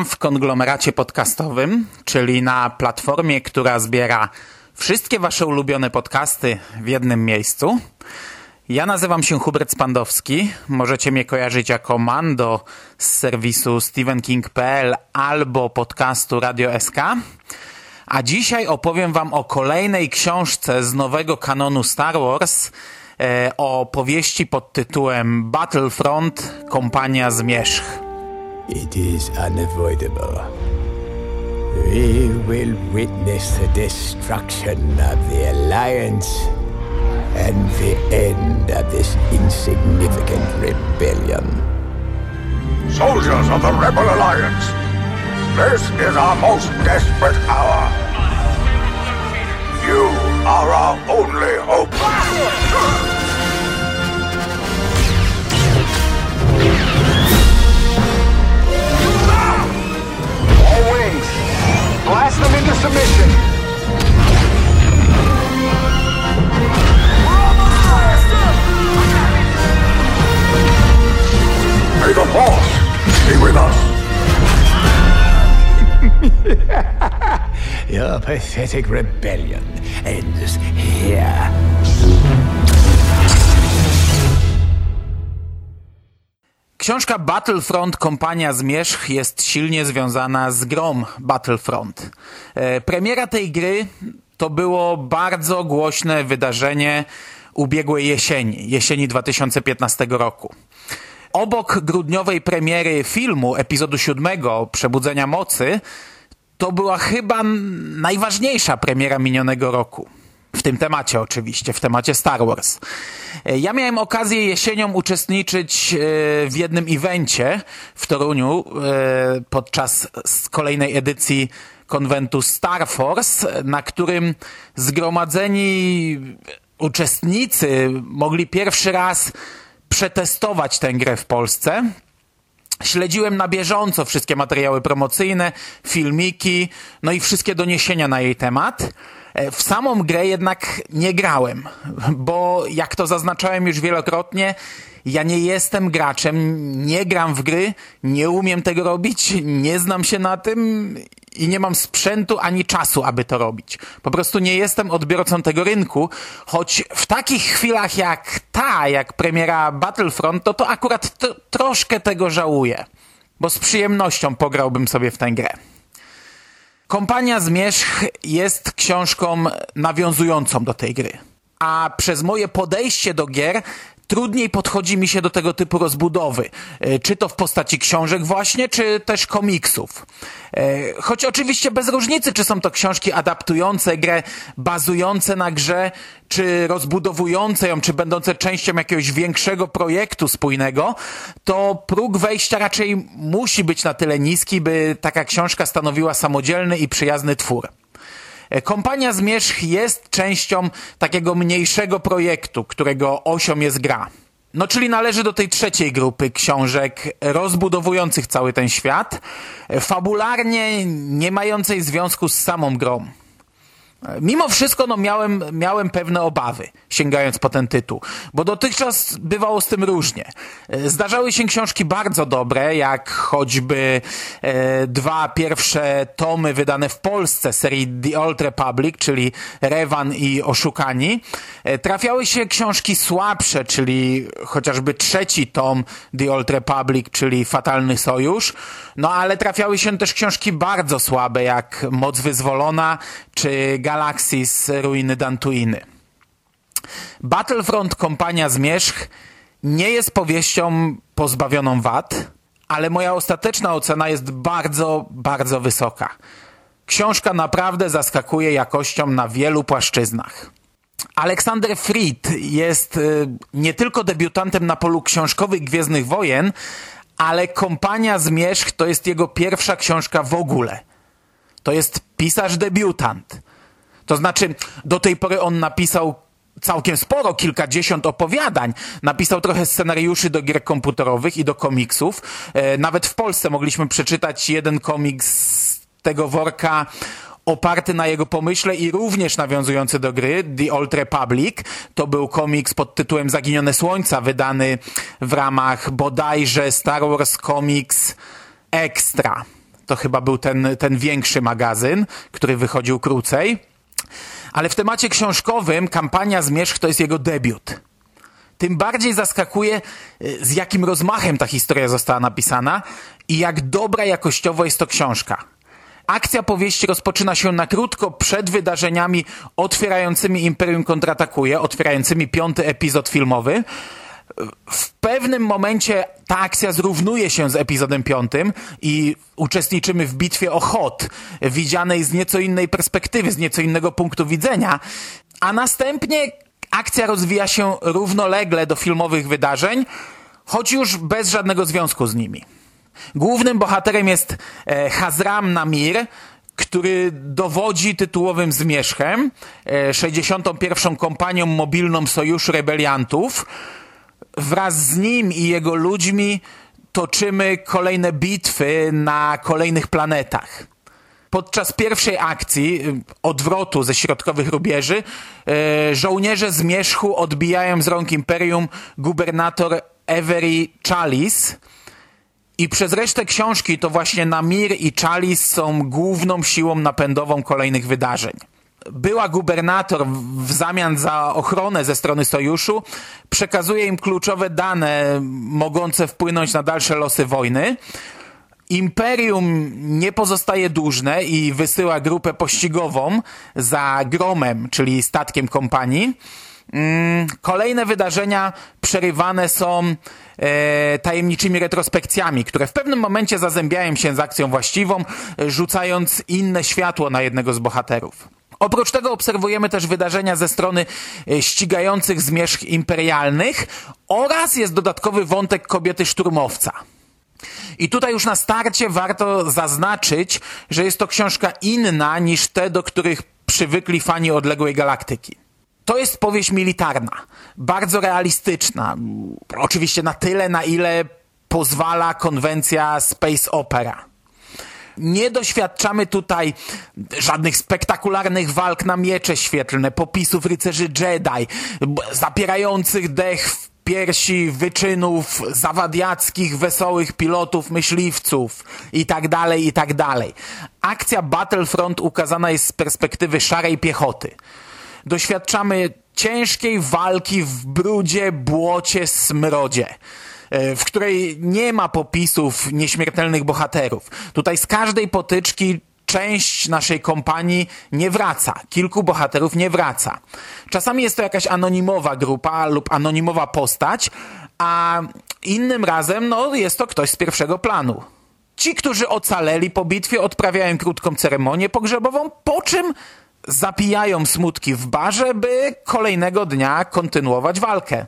Witam w konglomeracie podcastowym, czyli na platformie, która zbiera wszystkie wasze ulubione podcasty w jednym miejscu. Ja nazywam się Hubert Spandowski. Możecie mnie kojarzyć jako Mando z serwisu stephenking.pl albo podcastu Radio SK. A dzisiaj opowiem wam o kolejnej książce z nowego kanonu Star Wars, e, o powieści pod tytułem Battlefront Kompania Zmierzch. It is unavoidable. We will witness the destruction of the Alliance and the end of this insignificant rebellion. Soldiers of the Rebel Alliance, this is our most desperate hour. Pathetic rebellion ends here. Książka Battlefront Kompania Zmierzch jest silnie związana z grą Battlefront. E, Premiera tej gry to było bardzo głośne wydarzenie ubiegłej jesieni, jesieni 2015 roku. Obok grudniowej premiery filmu epizodu siódmego Przebudzenia Mocy to była chyba najważniejsza premiera minionego roku. W tym temacie oczywiście, w temacie Star Wars. E, Ja miałem okazję jesienią uczestniczyć e, w jednym evencie w Toruniu e, podczas kolejnej edycji konwentu Star Force, na którym zgromadzeni uczestnicy mogli pierwszy raz przetestować tę grę w Polsce. Śledziłem na bieżąco wszystkie materiały promocyjne, filmiki, no i wszystkie doniesienia na jej temat. E, W samą grę jednak nie grałem, bo jak to zaznaczałem już wielokrotnie, ja nie jestem graczem, nie gram w gry, nie umiem tego robić, nie znam się na tym i nie mam sprzętu ani czasu, aby to robić. Po prostu nie jestem odbiorcą tego rynku, choć w takich chwilach jak ta, jak premiera Battlefront, to to akurat troszkę tego żałuję, bo z przyjemnością pograłbym sobie w tę grę. Kompania Zmierzch jest książką nawiązującą do tej gry. A przez moje podejście do gier trudniej podchodzi mi się do tego typu rozbudowy. E, Czy to w postaci książek właśnie, czy też komiksów. E, Choć oczywiście bez różnicy, czy są to książki adaptujące grę, bazujące na grze, czy rozbudowujące ją, czy będące częścią jakiegoś większego projektu spójnego, to próg wejścia raczej musi być na tyle niski, by taka książka stanowiła samodzielny i przyjazny twór. E, Kompania Zmierzch jest częścią takiego mniejszego projektu, którego osią jest gra. No, czyli należy do tej trzeciej grupy książek rozbudowujących cały ten świat, e, fabularnie nie mającej związku z samą grą. Mimo wszystko no, miałem, miałem pewne obawy, sięgając po ten tytuł, bo dotychczas bywało z tym różnie. E, Zdarzały się książki bardzo dobre, jak choćby e, dwa pierwsze tomy wydane w Polsce serii The Old Republic, czyli Revan i Oszukani. E, trafiały się książki słabsze, czyli chociażby trzeci tom The Old Republic, czyli Fatalny Sojusz. No ale trafiały się też książki bardzo słabe, jak Moc Wyzwolona czy Galaxis Ruiny Dantuiny. Battlefront Kompania Zmierzch nie jest powieścią pozbawioną wad, ale moja ostateczna ocena jest bardzo, bardzo wysoka. Książka naprawdę zaskakuje jakością na wielu płaszczyznach. Aleksander Fried jest y, nie tylko debiutantem na polu książkowych Gwiezdnych Wojen, ale Kompania Zmierzch to jest jego pierwsza książka w ogóle. To jest pisarz debiutant. To znaczy, do tej pory on napisał całkiem sporo, kilkadziesiąt opowiadań. Napisał trochę scenariuszy do gier komputerowych i do komiksów. E, nawet w Polsce mogliśmy przeczytać jeden komiks z tego worka oparty na jego pomyśle i również nawiązujący do gry The Old Republic. To był komiks pod tytułem Zaginione Słońca, wydany w ramach bodajże Star Wars Comics Extra. To chyba był ten, ten większy magazyn, który wychodził krócej. Ale w temacie książkowym kampania Zmierzch to jest jego debiut. Tym bardziej zaskakuje, y, z jakim rozmachem ta historia została napisana i jak dobra jakościowo jest to książka. Akcja powieści rozpoczyna się na krótko przed wydarzeniami otwierającymi Imperium kontratakuje, otwierającymi piąty epizod filmowy. W pewnym momencie ta akcja zrównuje się z epizodem piątym i uczestniczymy w bitwie o Hot, widzianej z nieco innej perspektywy, z nieco innego punktu widzenia, a następnie akcja rozwija się równolegle do filmowych wydarzeń, choć już bez żadnego związku z nimi. Głównym bohaterem jest e, Hazram Namir, który dowodzi tytułowym zmierzchem, e, 61. kompanią mobilną Sojuszu Rebeliantów. Wraz z nim i jego ludźmi toczymy kolejne bitwy na kolejnych planetach. Podczas pierwszej akcji y, odwrotu ze środkowych rubieży e, żołnierze zmierzchu odbijają z rąk Imperium gubernator Avery Chalice, i przez resztę książki to właśnie Namir i Chalice są główną siłą napędową kolejnych wydarzeń. Była gubernator w zamian za ochronę ze strony sojuszu przekazuje im kluczowe dane mogące wpłynąć na dalsze losy wojny. Imperium nie pozostaje dłużne i wysyła grupę pościgową za gromem, czyli statkiem kompanii. Mm, kolejne wydarzenia przerywane są e, tajemniczymi retrospekcjami, które w pewnym momencie zazębiają się z akcją właściwą, rzucając inne światło na jednego z bohaterów. Oprócz tego obserwujemy też wydarzenia ze strony e, ścigających zmierzch imperialnych oraz jest dodatkowy wątek kobiety szturmowca. I tutaj już na starcie warto zaznaczyć, że jest to książka inna niż te, do których przywykli fani odległej galaktyki. To jest powieść militarna, bardzo realistyczna. Oczywiście na tyle, na ile pozwala konwencja space opera. Nie doświadczamy tutaj żadnych spektakularnych walk na miecze świetlne, popisów rycerzy Jedi, zapierających dech w piersi wyczynów zawadiackich, wesołych pilotów, myśliwców i tak dalej, i tak dalej. Akcja Battlefront ukazana jest z perspektywy szarej piechoty doświadczamy ciężkiej walki w brudzie, błocie, smrodzie w której nie ma popisów nieśmiertelnych bohaterów. Tutaj z każdej potyczki część naszej kompanii nie wraca. Kilku bohaterów nie wraca. Czasami jest to jakaś anonimowa grupa lub anonimowa postać, a innym razem no, jest to ktoś z pierwszego planu. Ci, którzy ocaleli po bitwie, odprawiają krótką ceremonię pogrzebową, po czym zapijają smutki w barze, by kolejnego dnia kontynuować walkę.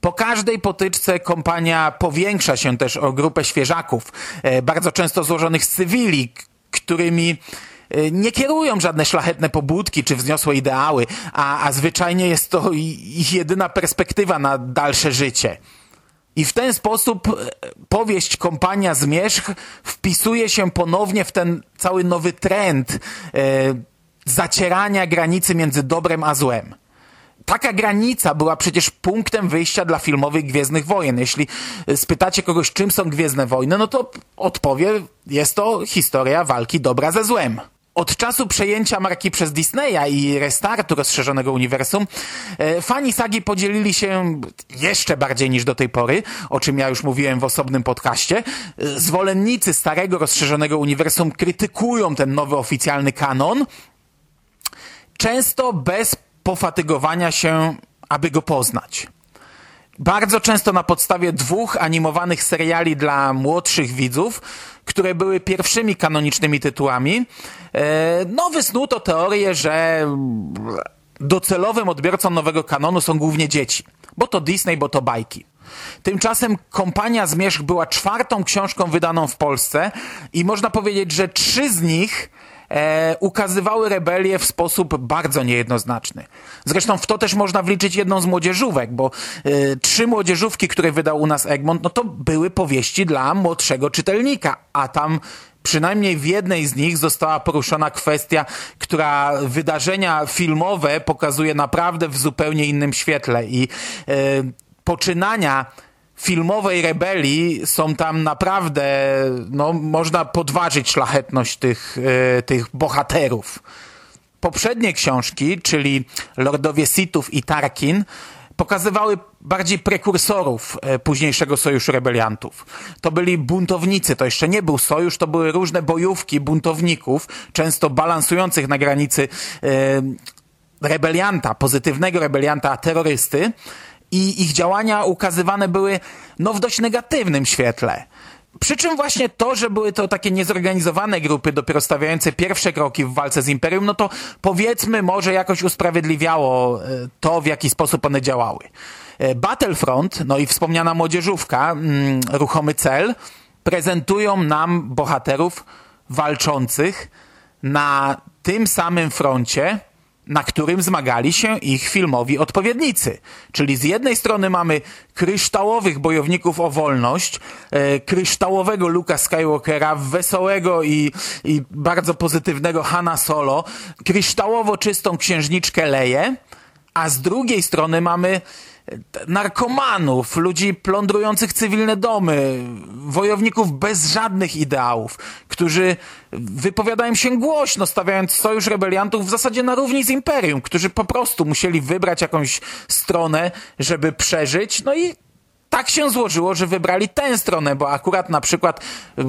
Po każdej potyczce kompania powiększa się też o grupę świeżaków, e, bardzo często złożonych z cywili, którymi e, nie kierują żadne szlachetne pobudki czy wzniosłe ideały, a, a zwyczajnie jest to ich jedyna perspektywa na dalsze życie. I w ten sposób e, powieść Kompania Zmierzch wpisuje się ponownie w ten cały nowy trend zacierania granicy między dobrem a złem. Taka granica była przecież punktem wyjścia dla filmowych Gwiezdnych Wojen. Jeśli spytacie kogoś, czym są Gwiezdne Wojny, no to odpowie, jest to historia walki dobra ze złem. Od czasu przejęcia marki przez Disneya i restartu rozszerzonego uniwersum, e, fani sagi podzielili się jeszcze bardziej niż do tej pory, o czym ja już mówiłem w osobnym podcaście. E, Zwolennicy starego rozszerzonego uniwersum krytykują ten nowy oficjalny kanon, często bez pofatygowania się, aby go poznać. Bardzo często na podstawie dwóch animowanych seriali dla młodszych widzów, które były pierwszymi kanonicznymi tytułami, e, no wysnuto teorię, że docelowym odbiorcą nowego kanonu są głównie dzieci. Bo to Disney, bo to bajki. Tymczasem Kompania Zmierzch była czwartą książką wydaną w Polsce i można powiedzieć, że trzy z nich e, ukazywały rebelię w sposób bardzo niejednoznaczny. Zresztą w to też można wliczyć jedną z młodzieżówek, bo e, trzy młodzieżówki, które wydał u nas Egmont, no to były powieści dla młodszego czytelnika, a tam przynajmniej w jednej z nich została poruszona kwestia, która wydarzenia filmowe pokazuje naprawdę w zupełnie innym świetle i e, poczynania filmowej rebelii są tam naprawdę, no, można podważyć szlachetność tych, e, tych bohaterów. Poprzednie książki, czyli Lordowie Sithów i Tarkin, pokazywały bardziej prekursorów e, późniejszego Sojuszu Rebeliantów. To byli buntownicy, to jeszcze nie był sojusz, to były różne bojówki buntowników, często balansujących na granicy e, rebelianta, pozytywnego rebelianta, terrorysty i ich działania ukazywane były no, w dość negatywnym świetle. Przy czym właśnie to, że były to takie niezorganizowane grupy dopiero stawiające pierwsze kroki w walce z Imperium, no to powiedzmy może jakoś usprawiedliwiało e, to, w jaki sposób one działały. E, Battlefront, no i wspomniana młodzieżówka, mm, ruchomy cel, prezentują nam bohaterów walczących na tym samym froncie, na którym zmagali się ich filmowi odpowiednicy. Czyli z jednej strony mamy kryształowych bojowników o wolność, e, kryształowego Luka Skywalkera, wesołego i, i bardzo pozytywnego Hanna Solo, kryształowo czystą księżniczkę Leję, a z drugiej strony mamy narkomanów, ludzi plądrujących cywilne domy, wojowników bez żadnych ideałów, którzy wypowiadają się głośno, stawiając sojusz rebeliantów w zasadzie na równi z imperium, którzy po prostu musieli wybrać jakąś stronę, żeby przeżyć, no i tak się złożyło, że wybrali tę stronę, bo akurat na przykład y,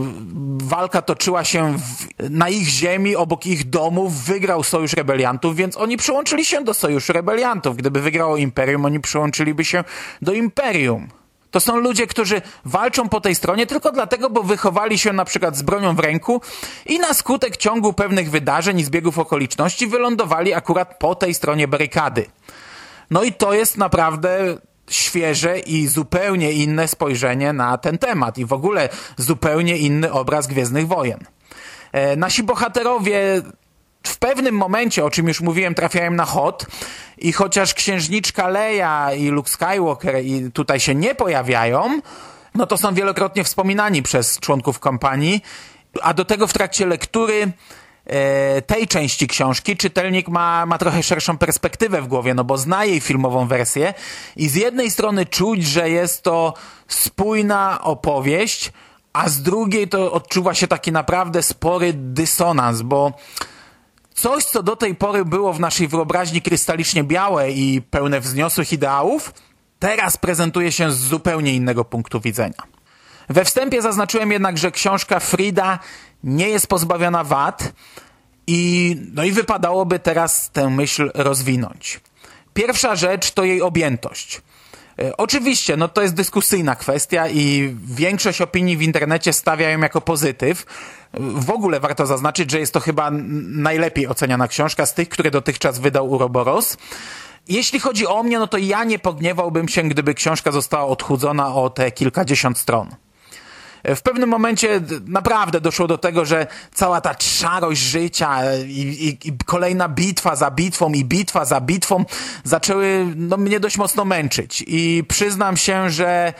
walka toczyła się w, na ich ziemi, obok ich domów, wygrał Sojusz Rebeliantów, więc oni przyłączyli się do Sojuszu Rebeliantów. Gdyby wygrało Imperium, oni przyłączyliby się do Imperium. To są ludzie, którzy walczą po tej stronie tylko dlatego, bo wychowali się na przykład z bronią w ręku i na skutek ciągu pewnych wydarzeń i zbiegów okoliczności wylądowali akurat po tej stronie barykady. No i to jest naprawdę świeże i zupełnie inne spojrzenie na ten temat i w ogóle zupełnie inny obraz Gwiezdnych Wojen. E, nasi bohaterowie w pewnym momencie, o czym już mówiłem, trafiają na hot i chociaż księżniczka Leia i Luke Skywalker i tutaj się nie pojawiają, no to są wielokrotnie wspominani przez członków kompanii, a do tego w trakcie lektury tej części książki czytelnik ma, ma trochę szerszą perspektywę w głowie, no bo zna jej filmową wersję i z jednej strony czuć, że jest to spójna opowieść, a z drugiej to odczuwa się taki naprawdę spory dysonans, bo coś, co do tej pory było w naszej wyobraźni krystalicznie białe i pełne wzniosłych ideałów, teraz prezentuje się z zupełnie innego punktu widzenia. We wstępie zaznaczyłem jednak, że książka Frida nie jest pozbawiona wad i, no i wypadałoby teraz tę myśl rozwinąć. Pierwsza rzecz to jej objętość. E, oczywiście, no to jest dyskusyjna kwestia i większość opinii w internecie stawia ją jako pozytyw. W ogóle warto zaznaczyć, że jest to chyba najlepiej oceniana książka z tych, które dotychczas wydał Uroboros. Jeśli chodzi o mnie, no to ja nie pogniewałbym się, gdyby książka została odchudzona o te kilkadziesiąt stron. W pewnym momencie naprawdę doszło do tego, że cała ta szarość życia i, i, i kolejna bitwa za bitwą i bitwa za bitwą zaczęły no, mnie dość mocno męczyć. I przyznam się, że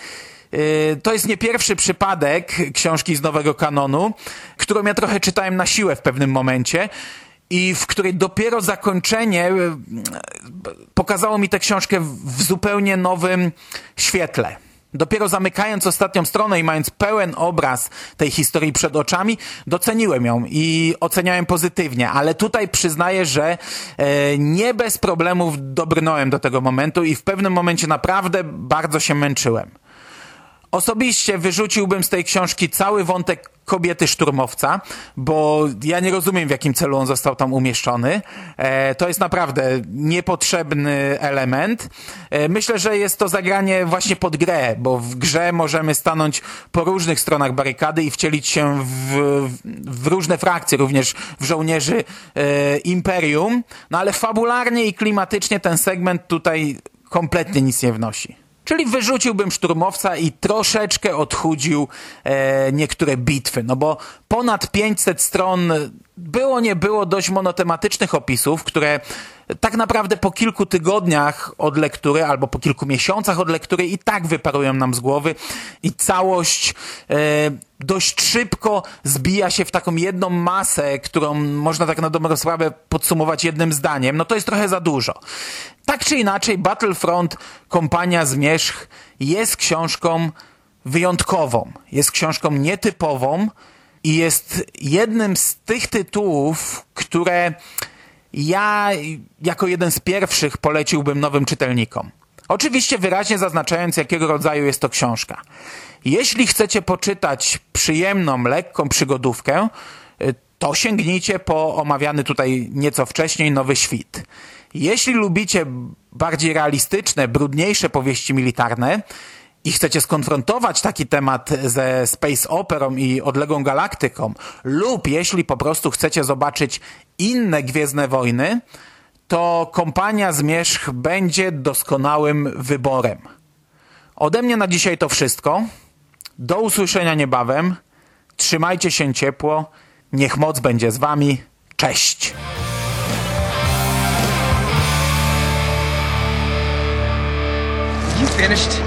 y, to jest nie pierwszy przypadek książki z nowego kanonu, którą ja trochę czytałem na siłę w pewnym momencie i w której dopiero zakończenie e, pokazało mi tę książkę w zupełnie nowym świetle. Dopiero zamykając ostatnią stronę i mając pełen obraz tej historii przed oczami, doceniłem ją i oceniałem pozytywnie, ale tutaj przyznaję, że e, nie bez problemów dobrnąłem do tego momentu i w pewnym momencie naprawdę bardzo się męczyłem. Osobiście wyrzuciłbym z tej książki cały wątek kobiety szturmowca, bo ja nie rozumiem w jakim celu on został tam umieszczony. E, to jest naprawdę niepotrzebny element. E, myślę, że jest to zagranie właśnie pod grę, bo w grze możemy stanąć po różnych stronach barykady i wcielić się w, w różne frakcje, również w żołnierzy e, Imperium, no ale fabularnie i klimatycznie ten segment tutaj kompletnie nic nie wnosi. Czyli wyrzuciłbym szturmowca i troszeczkę odchudził e, niektóre bitwy, no bo ponad 500 stron było nie było dość monotematycznych opisów, które tak naprawdę po kilku tygodniach od lektury albo po kilku miesiącach od lektury i tak wyparują nam z głowy i całość e, dość szybko zbija się w taką jedną masę, którą można tak na dobrą sprawę podsumować jednym zdaniem. No to jest trochę za dużo. Tak czy inaczej Battlefront Kompania Zmierzch jest książką wyjątkową. Jest książką nietypową i jest jednym z tych tytułów, które ja jako jeden z pierwszych poleciłbym nowym czytelnikom. Oczywiście wyraźnie zaznaczając, jakiego rodzaju jest to książka. Jeśli chcecie poczytać przyjemną, lekką przygodówkę, to sięgnijcie po omawiany tutaj nieco wcześniej Nowy Świt. Jeśli lubicie bardziej realistyczne, brudniejsze powieści militarne i chcecie skonfrontować taki temat ze Space Operą i odległą galaktyką, lub jeśli po prostu chcecie zobaczyć inne Gwiezdne Wojny, to Kompania Zmierzch będzie doskonałym wyborem. Ode mnie na dzisiaj to wszystko. Do usłyszenia niebawem. Trzymajcie się ciepło. Niech moc będzie z wami. Cześć! You finished?